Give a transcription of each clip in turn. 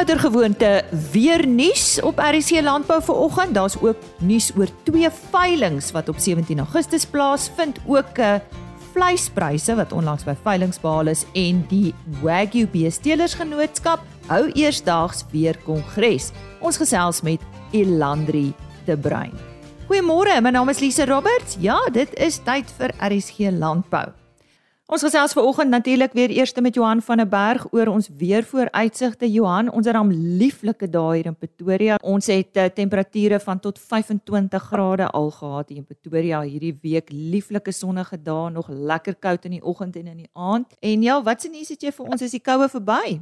Oudergewoonte weer nuus op RC Landbou vanoggend. Daar's ook nuus oor twee veilinge wat op 17 Augustus plaasvind, ook 'n uh, vleispryse wat onlangs by veilings behaal is en die Wagyu Beestelersgenootskap hou eersdaags weer kongres. Ons gesels met Elandri de Bruin. Goeiemôre, my naam is Lise Roberts. Ja, dit is tyd vir RSG Landbou. Ons gesels vanoggend natuurlik weer eers met Johan van der Berg oor ons weer vooruitsigte. Johan, ons het 'n lieflike dae hier in Pretoria. Ons het uh, temperature van tot 25 grade al gehad hier in Pretoria hierdie week. Lieflike sonnige dae, nog lekker koud in die oggend en in die aand. En ja, wat se nuus het jy vir ons as die koue verby?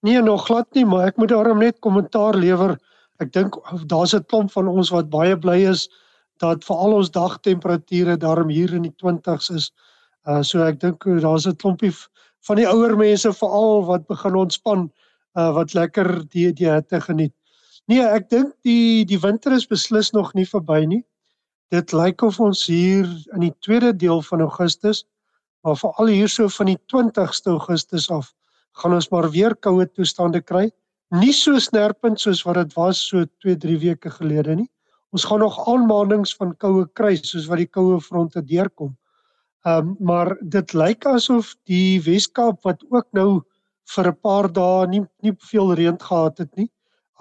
Nee, nog glad nie, maar ek moet daarom net kommentaar lewer. Ek dink daar's 'n klomp van ons wat baie bly is dat veral ons dagtemperature daarom hier in die 20s is. Uh so ek dink uh, daar's 'n klompie van die ouer mense veral wat begin ontspan uh wat lekker die die hitte geniet. Nee, ek dink die die winter is beslis nog nie verby nie. Dit lyk of ons hier in die tweede deel van Augustus, maar veral hierso van die 20ste Augustus af, gaan ons maar weer koue toestande kry. Nie so snerpend soos wat dit was so 2-3 weke gelede nie. Ons gaan nog aanmanings van koue kry soos wat die koue fronte deurkom. Ehm um, maar dit lyk asof die Weskaap wat ook nou vir 'n paar dae nie nie veel reën gehad het nie,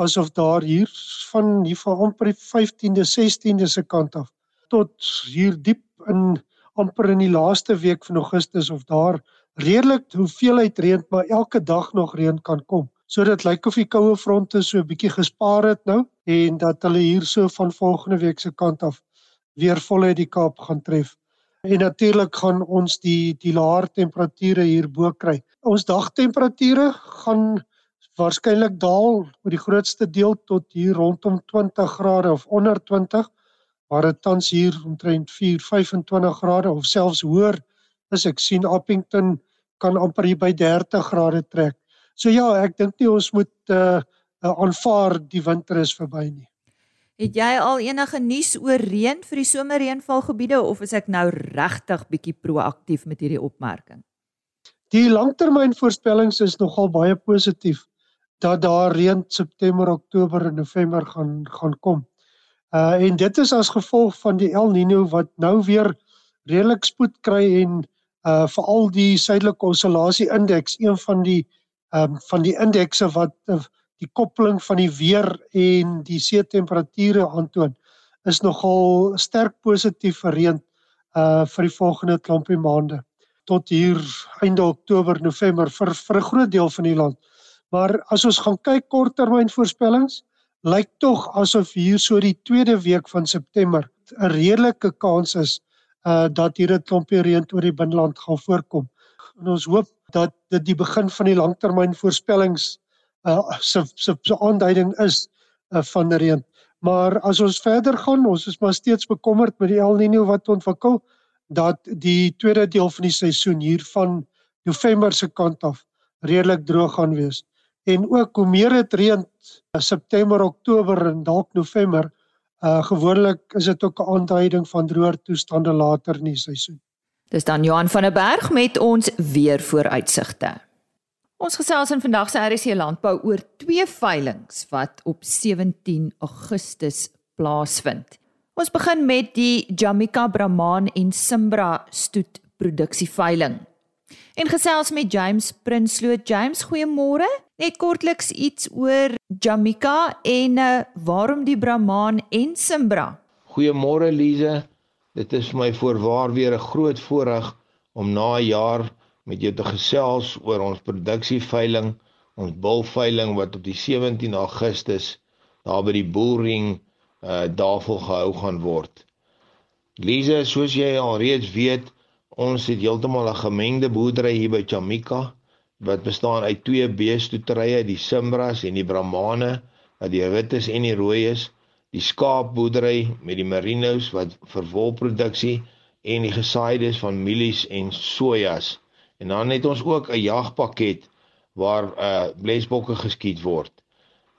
asof daar hier van hier van amper die 15de, 16de se kant af tot hier diep in amper in die laaste week van Augustus of daar redelik hoeveelheid reën maar elke dag nog reën kan kom. So dit lyk of die koue fronte so 'n bietjie gespaar het nou en dat hulle hier so van volgende week se kant af weer voluit die Kaap gaan tref. En natuurlik gaan ons die die laer temperature hier bo kry. Ons dagtemperature gaan waarskynlik daal met die grootste deel tot hier rondom 20 grade of onder 20 waar dit tans hier omtrent 4 25 grade of selfs hoër is ek sien Appington kan amper hier by 30 grade trek. So ja, ek dink nie ons moet uh aanvaar die winter is verby nie. Het jy al enige nuus oor reën vir die somerreënvalgebiede of is ek nou regtig bietjie proaktief met hierdie opmerking? Die langtermynvoorspellings is nogal baie positief dat daar reën September, Oktober en November gaan gaan kom. Uh en dit is as gevolg van die El Niño wat nou weer redelik spoed kry en uh veral die suidelike oscillasie indeks, een van die ehm um, van die indekse wat uh, die koppeling van die weer en die see temperature aantoon is nogal sterk positief verreend uh vir die volgende klompie maande tot hier einde Oktober November vir vir 'n groot deel van die land. Maar as ons gaan kyk korttermynvoorspellings, lyk tog asof hier so die tweede week van September 'n redelike kans is uh dat hier 'n klompie reën oor die binneland gaan voorkom. En ons hoop dat dit die begin van die langtermynvoorspellings se se se aanduiding is uh, van reën. Maar as ons verder gaan, ons is maar steeds bekommerd met die El Niño wat ontwikkel dat die tweede deel van die seisoen hier van November se kant af redelik droog gaan wees. En ook hoe meer dit reën uh, September, Oktober en dalk November, uh gewoonlik is dit ook 'n aanduiding van droër toestande later in die seisoen. Dis dan Johan van der Berg met ons weer vooruitsigte. Ons gesels in vandag se RC landbou oor twee veilinge wat op 17 Augustus plaasvind. Ons begin met die Jamaica Brahman en Simbra stoet produksie veiling. En gesels met James Prinsloo. James, goeiemôre. Net kortliks iets oor Jamaica en uh, waarom die Brahman en Simbra. Goeiemôre Lize. Dit is vir my voorwaar weer 'n groot voorreg om na 'n jaar met jou te gesels oor ons produksieveiling, ons bulveiling wat op die 17 Augustus daar by die Bullring uh daarvoor gehou gaan word. Lise, soos jy al reeds weet, ons het heeltemal 'n gemengde boerdery hier by Chamika wat bestaan uit twee beestoeterye, die Simbras en die Brahmane, wat die wit is en die rooi is, die skaapboerdery met die merinos wat vir wolproduksie en die gesaides van mielies en sojas. En dan het ons ook 'n jagpakket waar uh blesbokke geskiet word.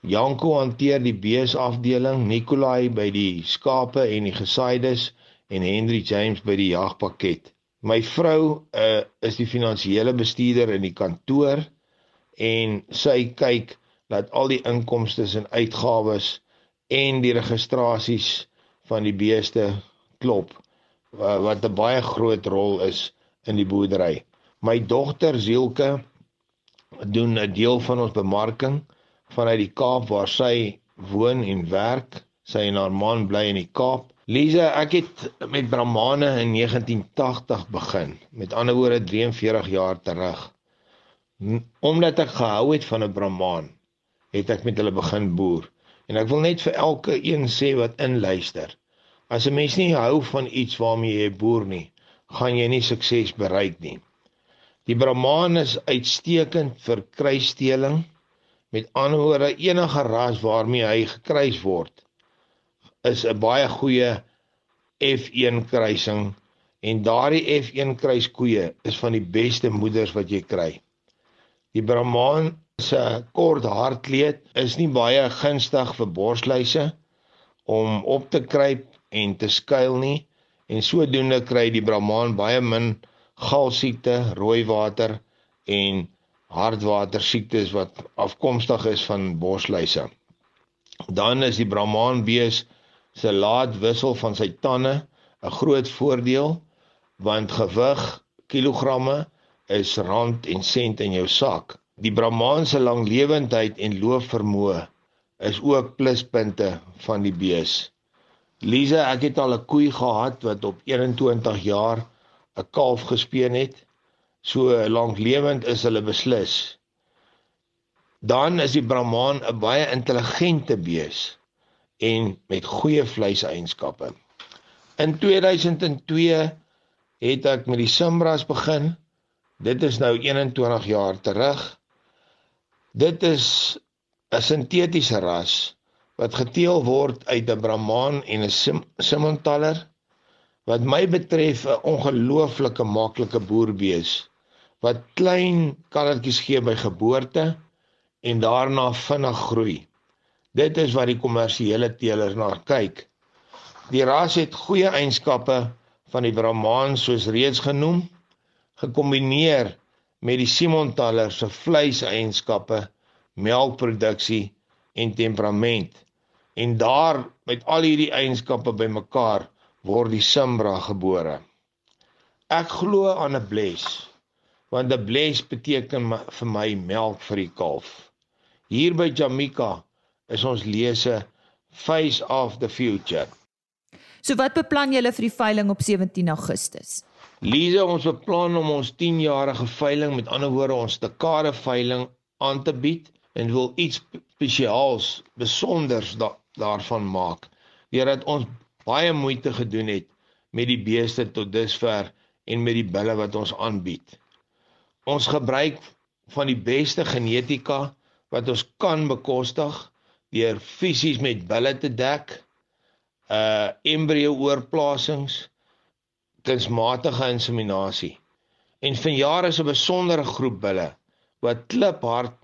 Janko hanteer die beesafdeling, Nikolai by die skape en die gesaides en Henry James by die jagpakket. My vrou uh is die finansiële bestuurder in die kantoor en sy kyk dat al die inkomste en uitgawes en die registrasies van die beeste klop wat 'n baie groot rol is in die boerdery. My dogter Zielke doen 'n deel van ons bemarking vanuit die Kaap waar sy woon en werk. Sy en haar man bly in die Kaap. Lisa, ek het met Brahmane in 1980 begin. Met ander woorde 43 jaar terug. Omdat ek gehou het van 'n Brahman, het ek met hulle begin boer. En ek wil net vir elke een sê wat inluister. As 'n mens nie hou van iets waarmee jy boer nie, gaan jy nie sukses bereik nie. Die Brahman is uitstekend vir kruissteling. Met ander woorde, enige ras waarmee hy gekruis word, is 'n baie goeie F1 kruising en daardie F1 kruiskoeie is van die beste moeders wat jy kry. Die Brahman se kort hartkleed is nie baie gunstig vir borsluise om op te kruip en te skuil nie en sodoende kry die Brahman baie min galsiekte, rooi water en hartwater siektes wat afkomstig is van borsluise. Dan is die Brahman bees se laat wissel van sy tande 'n groot voordeel want gewig kilogramme is rand en sent in jou sak. Die Brahman se langlewendheid en loofvermoë is ook pluspunte van die bees. Lisa, ek het al 'n koei gehad wat op 21 jaar 'n kalf gespeen het. So lanklewend is hulle beslis. Dan is die Brahman 'n baie intelligente bees en met goeie vleiseienskappe. In 2002 het ek met die Simbras begin. Dit is nou 21 jaar terug. Dit is 'n sintetiese ras wat geteel word uit 'n Brahman en 'n Simmentaler wat my betref 'n ongelooflike maklike boerbees wat klein kalletjies gee by geboorte en daarna vinnig groei. Dit is wat die kommersiële teelers na kyk. Die ras het goeie eienskappe van die Brahman soos reeds genoem, gekombineer met die Simontaler se vleiseienskappe, melkproduksie en temperament. En daar met al hierdie eienskappe bymekaar word die Simbra gebore. Ek glo aan 'n bles, want 'n bles beteken vir my melk vir die kalf. Hier by Jamaica is ons lese Face of the Future. So wat beplan julle vir die veiling op 17 Augustus? Lise, ons beplan om ons 10-jarige veiling, met ander woorde ons dekade veiling aan te bied en wil iets spesiaals, besonders da daarvan maak. Deurdat ons baie moeite gedoen het met die beeste tot dusver en met die bulle wat ons aanbied. Ons gebruik van die beste genetika wat ons kan bekostig deur fisies met bulle te dek, uh embrio oorplasings kunsmatige inseminasie. En vanjaar is 'n besondere groep bulle wat kliphard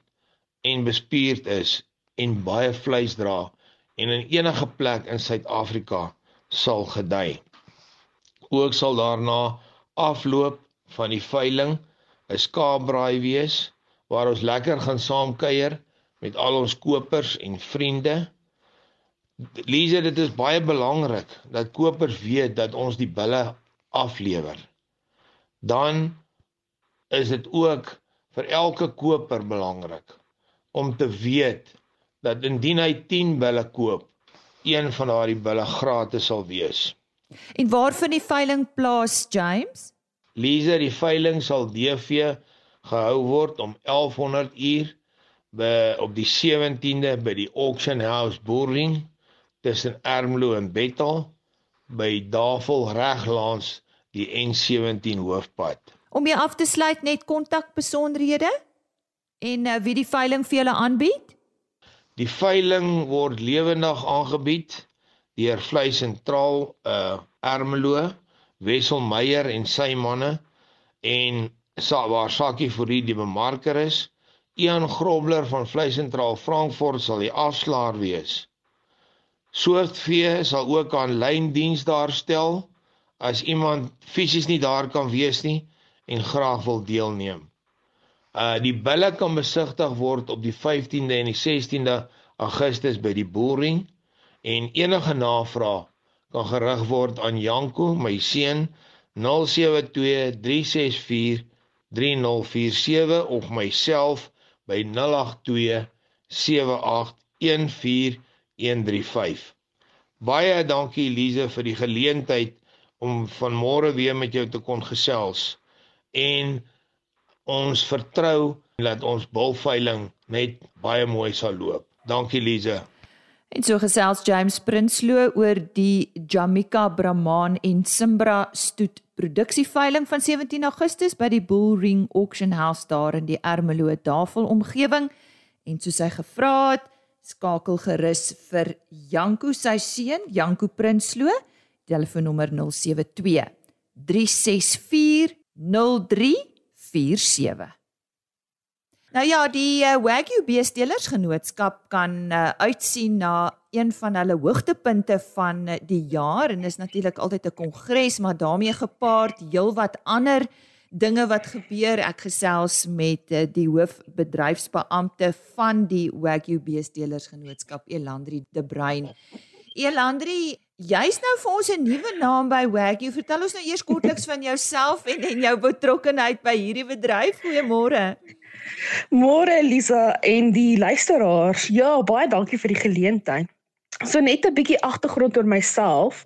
en bespierd is en baie vleis dra en in enige plek in Suid-Afrika sal gedei. Ook sal daarna afloop van die veiling 'n skaapbraai wees waar ons lekker gaan saamkuier met al ons kopers en vriende. Lise, dit is baie belangrik dat kopers weet dat ons die bulle aflewer. Dan is dit ook vir elke koper belangrik om te weet dat indien hy 10 bulle koop, een van daardie bulle gratis sal wees. En waar vind die veiling plaas, James? Lisa, die veiling sal DV gehou word om 1100 uur by op die 17de by die Auction House Boerling tussen Ermelo en Bethal by Davel reg langs die N17 hoofpad. Om jy af te sluit net kontak besonderhede en uh, wie die veiling vir julle aanbied? Die veiling word lewendig aangebied deur Vlei Sentraal uh Ermelo, Wessel Meyer en sy manne en sa waar Sakie vir die bemarker is. Ian Grobler van Vlei Sentraal Frankfurt sal die afslaer wees. Soortvee sal ook aanlyn diens daarstel as iemand fisies nie daar kan wees nie en graag wil deelneem. Uh die bulle kan besigtig word op die 15de en die 16de Augustus by die Boering en enige navraag kan gerig word aan Janko, my seun 072 364 3047 of myself by 082 7814135. Baie dankie Elise vir die geleentheid om vanmôre weer met jou te kon gesels en ons vertrou dat ons bulveiling net baie mooi sal loop. Dankie Elise. En so gesels James Prinsloo oor die Jamaica Brahman en Simbra stoet produksieveiling van 17 Augustus by die Bull Ring Auction House daar in die Ermelo Tafel omgewing en soos hy gevra het skakel gerus vir Janko sy seun Janko Prinsloo telefoonnommer 072 364 0347 Nou ja, die uh, Wagyu beestelers genootskap kan uh, uitsien na een van hulle hoogtepunte van uh, die jaar en is natuurlik altyd 'n kongres, maar daarmee gepaard heelwat ander dinge wat gebeur. Ek gesels met uh, die hoofbedryfsbeampte van die Wagyu beestelers genootskap, Elandri De Bruin. Elandri, jy's nou vir ons 'n nuwe naam by Wagyu. Vertel ons nou eers kortliks van jouself en en jou betrokkeheid by hierdie bedryf. Goeiemôre. Môre Elisa en die luisteraars. Ja, baie dankie vir die geleentheid. So net 'n bietjie agtergrond oor myself.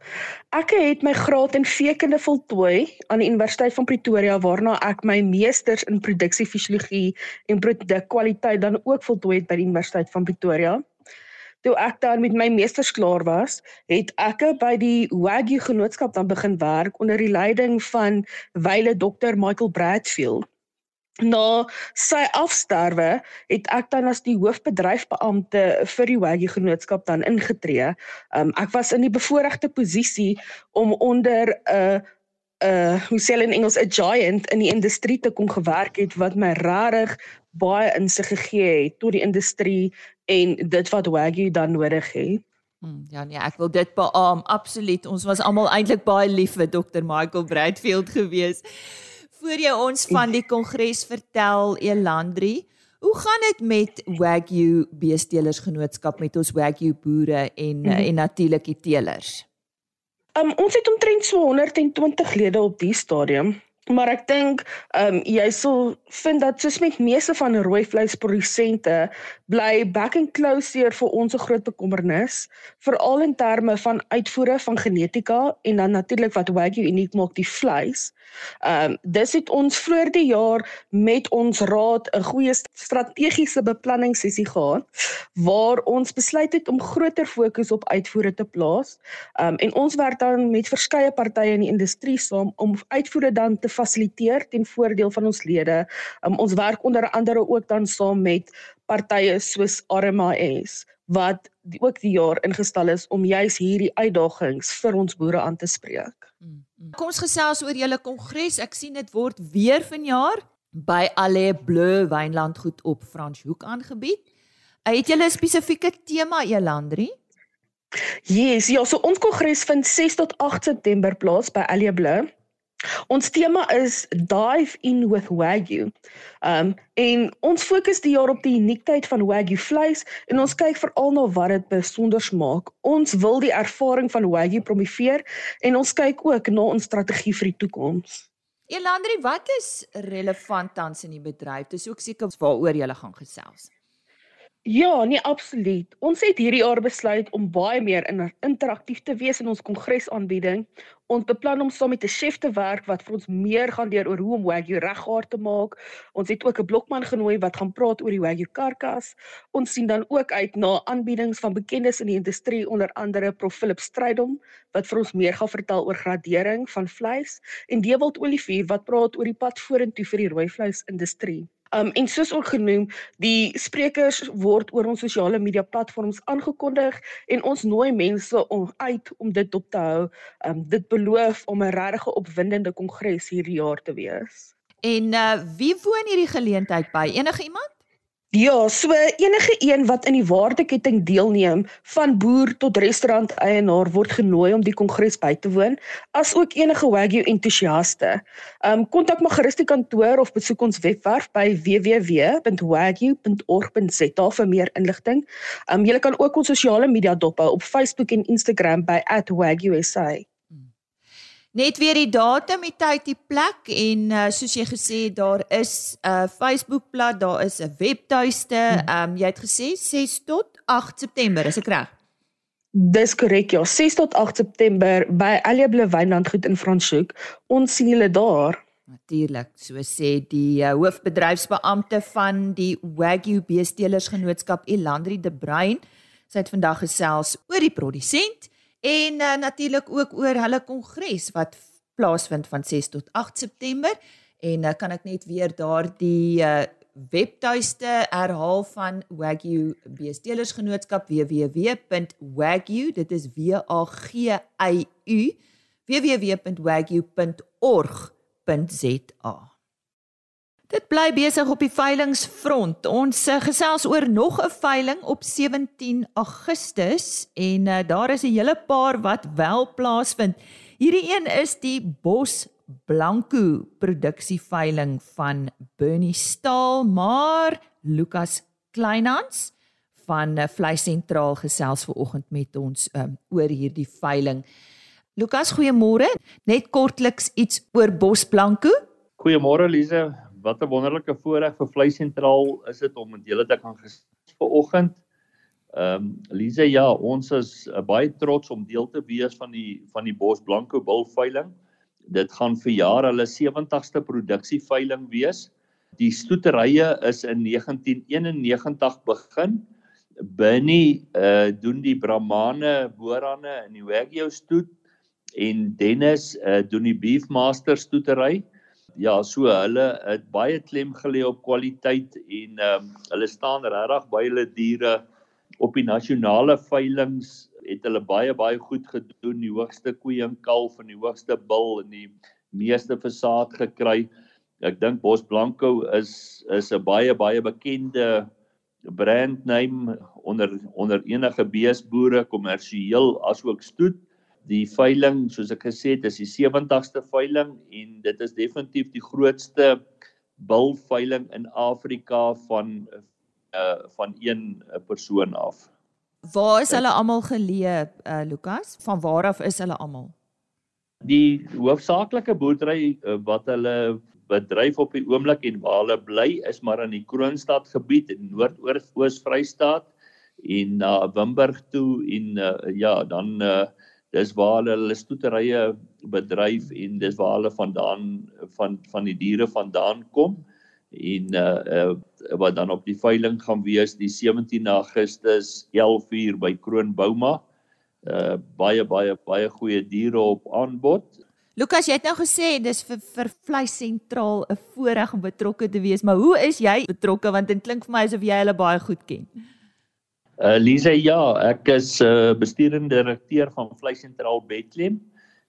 Ek het my graad in veekunde voltooi aan die Universiteit van Pretoria waarna ek my meesters in produksiefisiologie en produkkwaliteit dan ook voltooi het by die Universiteit van Pretoria. Toe ek dan met my meesters klaar was, het ek by die Wagyu Genootskap dan begin werk onder die leiding van wyle Dr Michael Bradfield. Na sy afsterwe het ek dan as die hoofbedryfbeampte vir die Wagyu Genootskap dan ingetree. Um, ek was in die bevoordeelde posisie om onder 'n uh, 'n uh, hoe sê hulle in Engels 'n giant in die industrie te kon gewerk het wat my regtig baie insig gegee het tot die industrie en dit wat Wagyu dan nodig het. Hmm, ja nee, ek wil dit beamoen, absoluut. Ons was almal eintlik baie lief vir Dr. Michael Bradfield geweest. Voor jy ons van die kongres vertel Elandri, hoe gaan dit met Wagyu beestelers genootskap met ons Wagyu boere en mm -hmm. en natuurlik die teelers? Um, ons het omtrent so 120 lede op die stadium. Maar ek dink ehm um, jy sal vind dat soos met meeste van rooi vleisprodusente bly back and closer vir ons 'n groot bekommernis veral in terme van uitvoere van genetika en dan natuurlik wat Wagyu uniek maak die vleis. Ehm um, dis het ons vroeër die jaar met ons raad 'n goeie strategiese beplanningssessie gehad waar ons besluit het om groter fokus op uitvoere te plaas. Ehm um, en ons werk dan met verskeie partye in die industrie saam om uitvoere dan te fasiliteer ten voordeel van ons lede. Um, ons werk onder andere ook dan saam met partye soos RMAS wat die, ook die jaar ingestel is om juis hierdie uitdagings vir ons boere aan te spreek. Mm. Kom ons gesels oor julle kongres. Ek sien dit word weer vanjaar by Allée Bleu Wynlandgoed op Franshoek aangebied. Het julle 'n spesifieke tema Elandri? Yes, ja, so ons kongres vind 6 tot 8 September plaas by Allée Bleu. Ons tema is Dive in with Wagyu. Um en ons fokus die jaar op die uniekheid van Wagyu vleis en ons kyk veral na wat dit besonder maak. Ons wil die ervaring van Wagyu promoveer en ons kyk ook na ons strategie vir die toekoms. Elandri, wat is relevant tans in die bedryf? Dis ook seker waaroor jy gaan gesels. Ja, nee absoluut. Ons het hierdie jaar besluit om baie meer in interaktief te wees in ons kongressaanbieding. Ons beplan om saam met 'n chef te werk wat vir ons meer gaan leer oor hoe om wagyu reggaar te maak. Ons het ook 'n blokman genooi wat gaan praat oor die wagyu karkas. Ons sien dan ook uit na aanbiedings van bekendes in die industrie onder andere Prof Philip Strydom wat vir ons meer gaan vertel oor gradering van vleis en Dewald Olivier wat praat oor die pad vorentoe vir die rooi vleis industrie. Um en soos ook genoem, die sprekers word oor ons sosiale media platforms aangekondig en ons nooi mense om uit om dit op te hou. Um dit beloof om 'n regtig opwindende kongres hierdie jaar te wees. En uh wie woon hierdie geleentheid by? Enige iemand? Ja, so enige een wat in die waardeketting deelneem, van boer tot restaurant eienaar word genooi om die kongres by te woon, asook enige Wagyu entoesiaste. Um kontak maar gerus die kantoor of besoek ons webwerf by www.wagyu.org.za vir meer inligting. Um jy kan ook ons sosiale media dop hou op Facebook en Instagram by @wagyusa. Net weer die datum, die tyd, die plek en uh, soos jy gesê daar is 'n uh, Facebookblad, daar is 'n webtuiste. Ehm um, jy het gesê 6 tot 8 September, is ek reg? Dis korrek ja, 6 tot 8 September by Alia Blue Wynlandgoed in Franschhoek. Ons sien julle daar. Natuurlik, so sê die uh, hoofbedryfsbeampte van die Wagyu Beestelersgenootskap Elandri de Bruin. Sy het vandag gesels oor die produsent en uh, natuurlik ook oor hulle kongres wat plaasvind van 6 tot 8 September. En uh, kan ek net weer daardie uh, webtuiste herhaal van Wagyu Beestelersgenootskap www.wagyu dit is w a g y u www.wagyu.org.za Dit bly besig op die veilingfront. Ons uh, gesels oor nog 'n veiling op 17 Augustus en uh, daar is 'n hele paar wat wel plaasvind. Hierdie een is die Bos Blanco produksieveiling van Bernie Staal, maar Lukas Kleinhans van uh, Vleis Sentraal gesels ver oggend met ons um, oor hierdie veiling. Lukas, goeiemôre. Net kortliks iets oor Bos Blanco. Goeiemôre Lize, wat 'n wonderlike voorreg vir Vleis Sentraal is dit om met julle te kan gesels vanoggend. Ehm um, Lize, ja, ons is uh, baie trots om deel te wees van die van die Bos Blanco Bull veiling. Dit gaan vir jaar hulle 70ste produksieveiling wees. Die stoeterye is in 1991 begin. Binnie uh doen die Brahmane boorane in die Wagyu stoet en Dennis uh doen die Beefmaster stoetery ja, so hulle het baie klem gelê op kwaliteit en ehm um, hulle staan regtig by hulle diere. Op die nasionale veilinge het hulle baie baie goed gedoen, die hoogste koei en kalf en die hoogste bul en die meeste versaad gekry. Ek dink Bos Blanco is is 'n baie baie bekende brand name onder onder enige beesboere kommersieel asook stoet die veiling soos ek gesê het is die 70ste veiling en dit is definitief die grootste bil veiling in Afrika van uh van een persoon af. Waar is hulle almal geleë uh Lukas? Van waar af is hulle almal? Die hoofsaaklike boerdery uh, wat hulle bedryf op die oomblik en waar hulle bly is maar in die Kroonstad gebied in Noord-Oos Vrystaat en na uh, Wimburg toe en uh, ja dan uh dis waar hulle hulle stoeterye bedryf en dis waar hulle vandaan van van die diere vandaan kom en uh, uh wat dan op die veiling gaan wees die 17 Augustus 11uur by Kroonbouma. Uh baie baie baie goeie diere op aanbod. Lukas, jy het nou gesê dis vir vir vleis sentraal 'n voorreg om betrokke te wees, maar hoe is jy betrokke want dit klink vir my asof jy hulle baie goed ken. Uh Lise, ja, ek is uh bestuurende direkteur van Vleis Sentraal Bethlehem.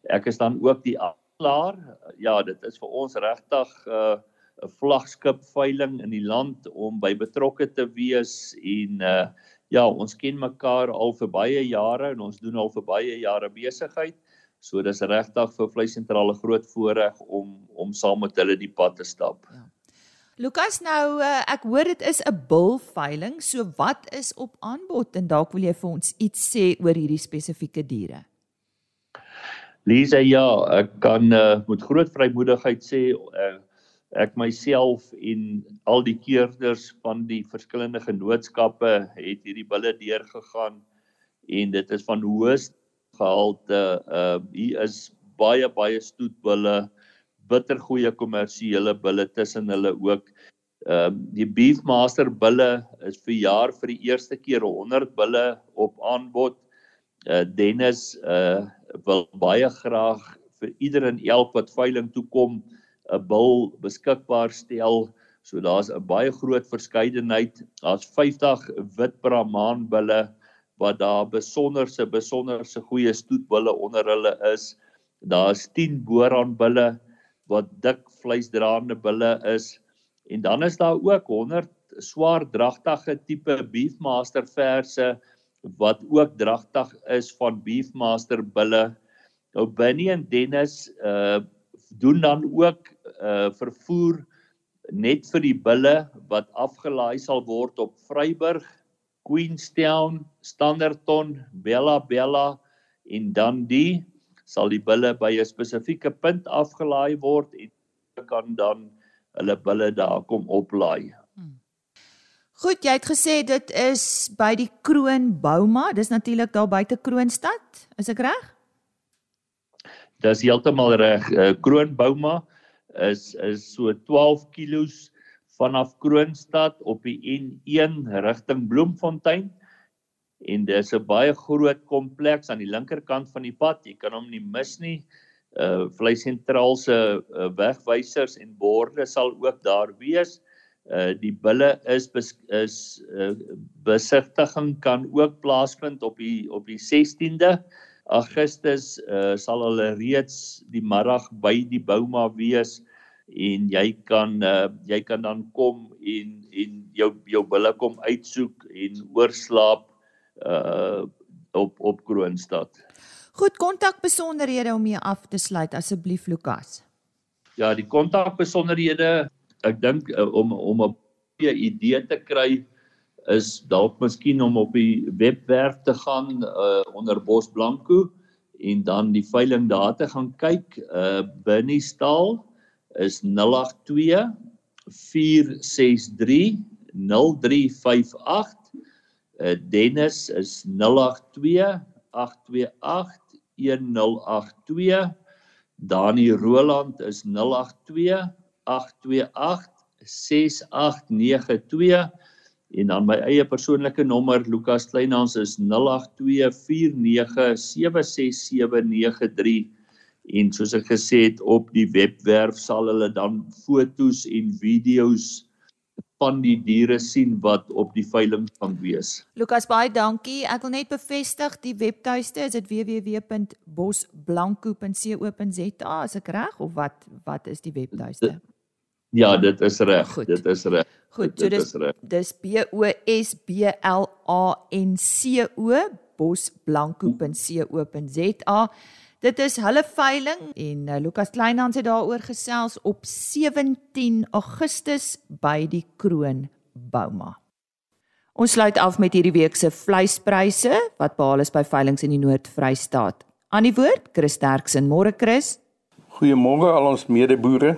Ek is dan ook die aanklaer. Ja, dit is vir ons regtig uh 'n vlaggenskap veiling in die land om by betrokke te wees en uh ja, ons ken mekaar al vir baie jare en ons doen al vir baie jare besigheid. So dis regtig vir Vleis Sentraal 'n groot voorreg om om saam met hulle die pad te stap. Ja. Lukas nou uh, ek hoor dit is 'n bulveiling, so wat is op aanbod en dalk wil jy vir ons iets sê oor hierdie spesifieke diere? Lisa ja, ek kan uh, met groot vrymoedigheid sê uh, ek myself en al die keerders van die verskillende genootskappe het hierdie bulle deurgegaan en dit is van hoogste gehalte. Uh hier is baie baie stoetbulle bitter goeie kommersiële bulle tussen hulle ook. Ehm uh, die Beefmaster bulle is vir jaar vir die eerste keer 100 bulle op aanbod. Uh Dennis uh wil baie graag vir ieder en elk wat veiling toe kom 'n bul beskikbaar stel. So daar's 'n baie groot verskeidenheid. Daar's 50 wit Brahman bulle wat daar besonderse besonderse goeie stoetbulle onder hulle is. Daar's 10 Boran bulle wat dik vleisdraande bulle is en dan is daar ook 100 swaar dragtige tipe Beefmaster verse wat ook dragtig is van Beefmaster bulle. Nou Benny en Dennis uh doen dan ook uh vervoer net vir die bulle wat afgelaai sal word op Vryburg, Queenstown, Standerton, Bella Bella en dan die sal die bulle by 'n spesifieke punt afgelaai word en kan dan hulle bulle daar kom oplaai. Hmm. Goed, jy het gesê dit is by die Kroon Bouma, dis natuurlik daar buite Kroonstad, is ek reg? Dis heeltemal reg. Uh, Kroon Bouma is is so 12 km vanaf Kroonstad op die N1 rigting Bloemfontein en dis 'n baie groot kompleks aan die linkerkant van die pad. Jy kan hom nie mis nie. Uh Vlei sentraal se uh, wegwysers en borde sal ook daar wees. Uh die bulle is bes, is uh, besigtiging kan ook plaasvind op die op die 16de Augustus uh, sal hulle reeds die middag by die Bouma wees en jy kan uh, jy kan dan kom en en jou jou bulle kom uitsoek en oorslaap uh op op Kroonstad. Goed, kontak besonderhede om jou af te sluit asseblief Lukas. Ja, die kontak besonderhede, ek dink uh, om om 'n idee te kry is dalk miskien om op die webwerf te gaan uh, onder Bos Blanco en dan die veiling daar te gaan kyk. Uh Binnie Staal is 082 463 0358. Uh Dennis is 082 828 1082. Dani Roland is 082 828 6892 en dan my eie persoonlike nommer Lukas Kleinhans is 0824976793 en soos ek gesê het op die webwerf sal hulle dan fotos en video's van die diere sien wat op die veiling gaan wees. Lukas baie dankie. Ek wil net bevestig die webtuiste is dit www.bosblanco.co.za as ek reg of wat wat is die webtuiste? Ja, dit is reg. Dit is reg. Goed, so dis dis B O S B L A N C O bosblanco.co.za. Dit is hulle veiling en uh, Lukas Kleinhans het daaroor gesels op 17 Augustus by die Kroon Bouma. Ons sluit af met hierdie week se vleispryse wat behaal is by veilinge in die Noord-Vrystaat. Aan die woord, Chris Terksen, môre Chris. Goeiemôre al ons medeboere.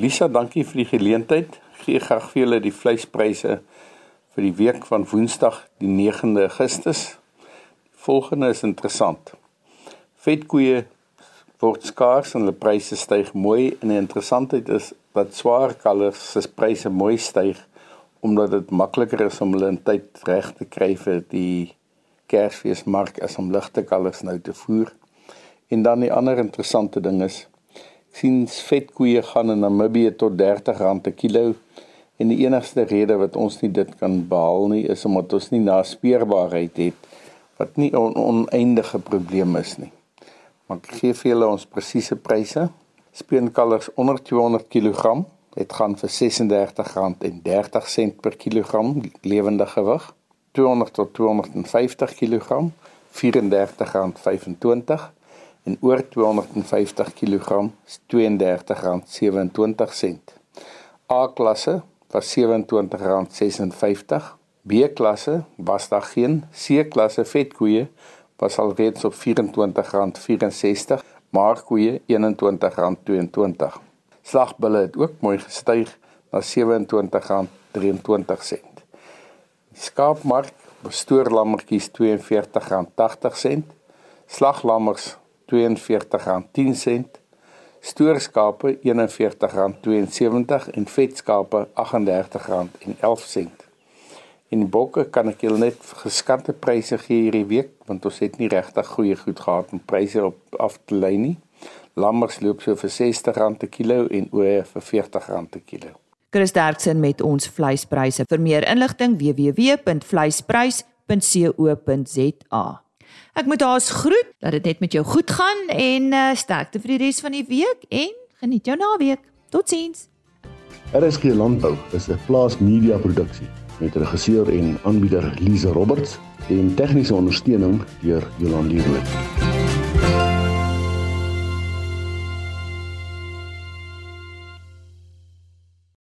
Lisa, dankie vir die geleentheid. Gee graag vir julle die vleispryse vir die week van Woensdag die 9de Augustus. Die volgende is interessant. Vetkoeie word skaars en hulle pryse styg mooi en die interessantheid is dat swaar kalvers se pryse mooi styg omdat dit makliker is om hulle in tyd reg te kry vir die Kersfeesmark as om ligte kalvers nou te voer. En dan die ander interessante ding is sien vetkoeie gaan in Namibië tot R30 per kilo en die enigste rede wat ons nie dit kan behaal nie is omdat ons nie naspeurbaarheid het wat nie 'n on oneindige probleem is nie. Maar ek gee vir julle ons presiese pryse. Speenkalvers onder 200 kg het gaan vir R36.30 per kilogram lewende gewig. 200 tot 250 kg R34.25 en oor 250 kg is R32.27. A klasse was R27.56. B klasse was daar geen. C klasse vetkoeie was alreeds op R24.64, maar koeie R21.22. Slagbulle het ook mooi gestyg na R27.23. Skaapmark bestoorlammetjies R42.80. Slaglammers R42.10, stoorskape R41.72 en vetskape R38.11. En die bokke kan ek julle net geskatte pryse gee hierdie week want ons het nie regtig goeie goed gehad om pryse op af te lei nie. Lammers loop so vir R60 per kilo en ooe vir R40 per kilo. Chris Derksen met ons vleispryse. Vir meer inligting www.vleisprys.co.za. Ek moet haas groet dat dit net met jou goed gaan en uh, sterkte vir die res van die week en geniet jou naweek. Totsiens. RSG Landbou is 'n plaas media produksie met regisseur en aanbieder Lize Roberts en tegniese ondersteuning deur Jolande Rooi.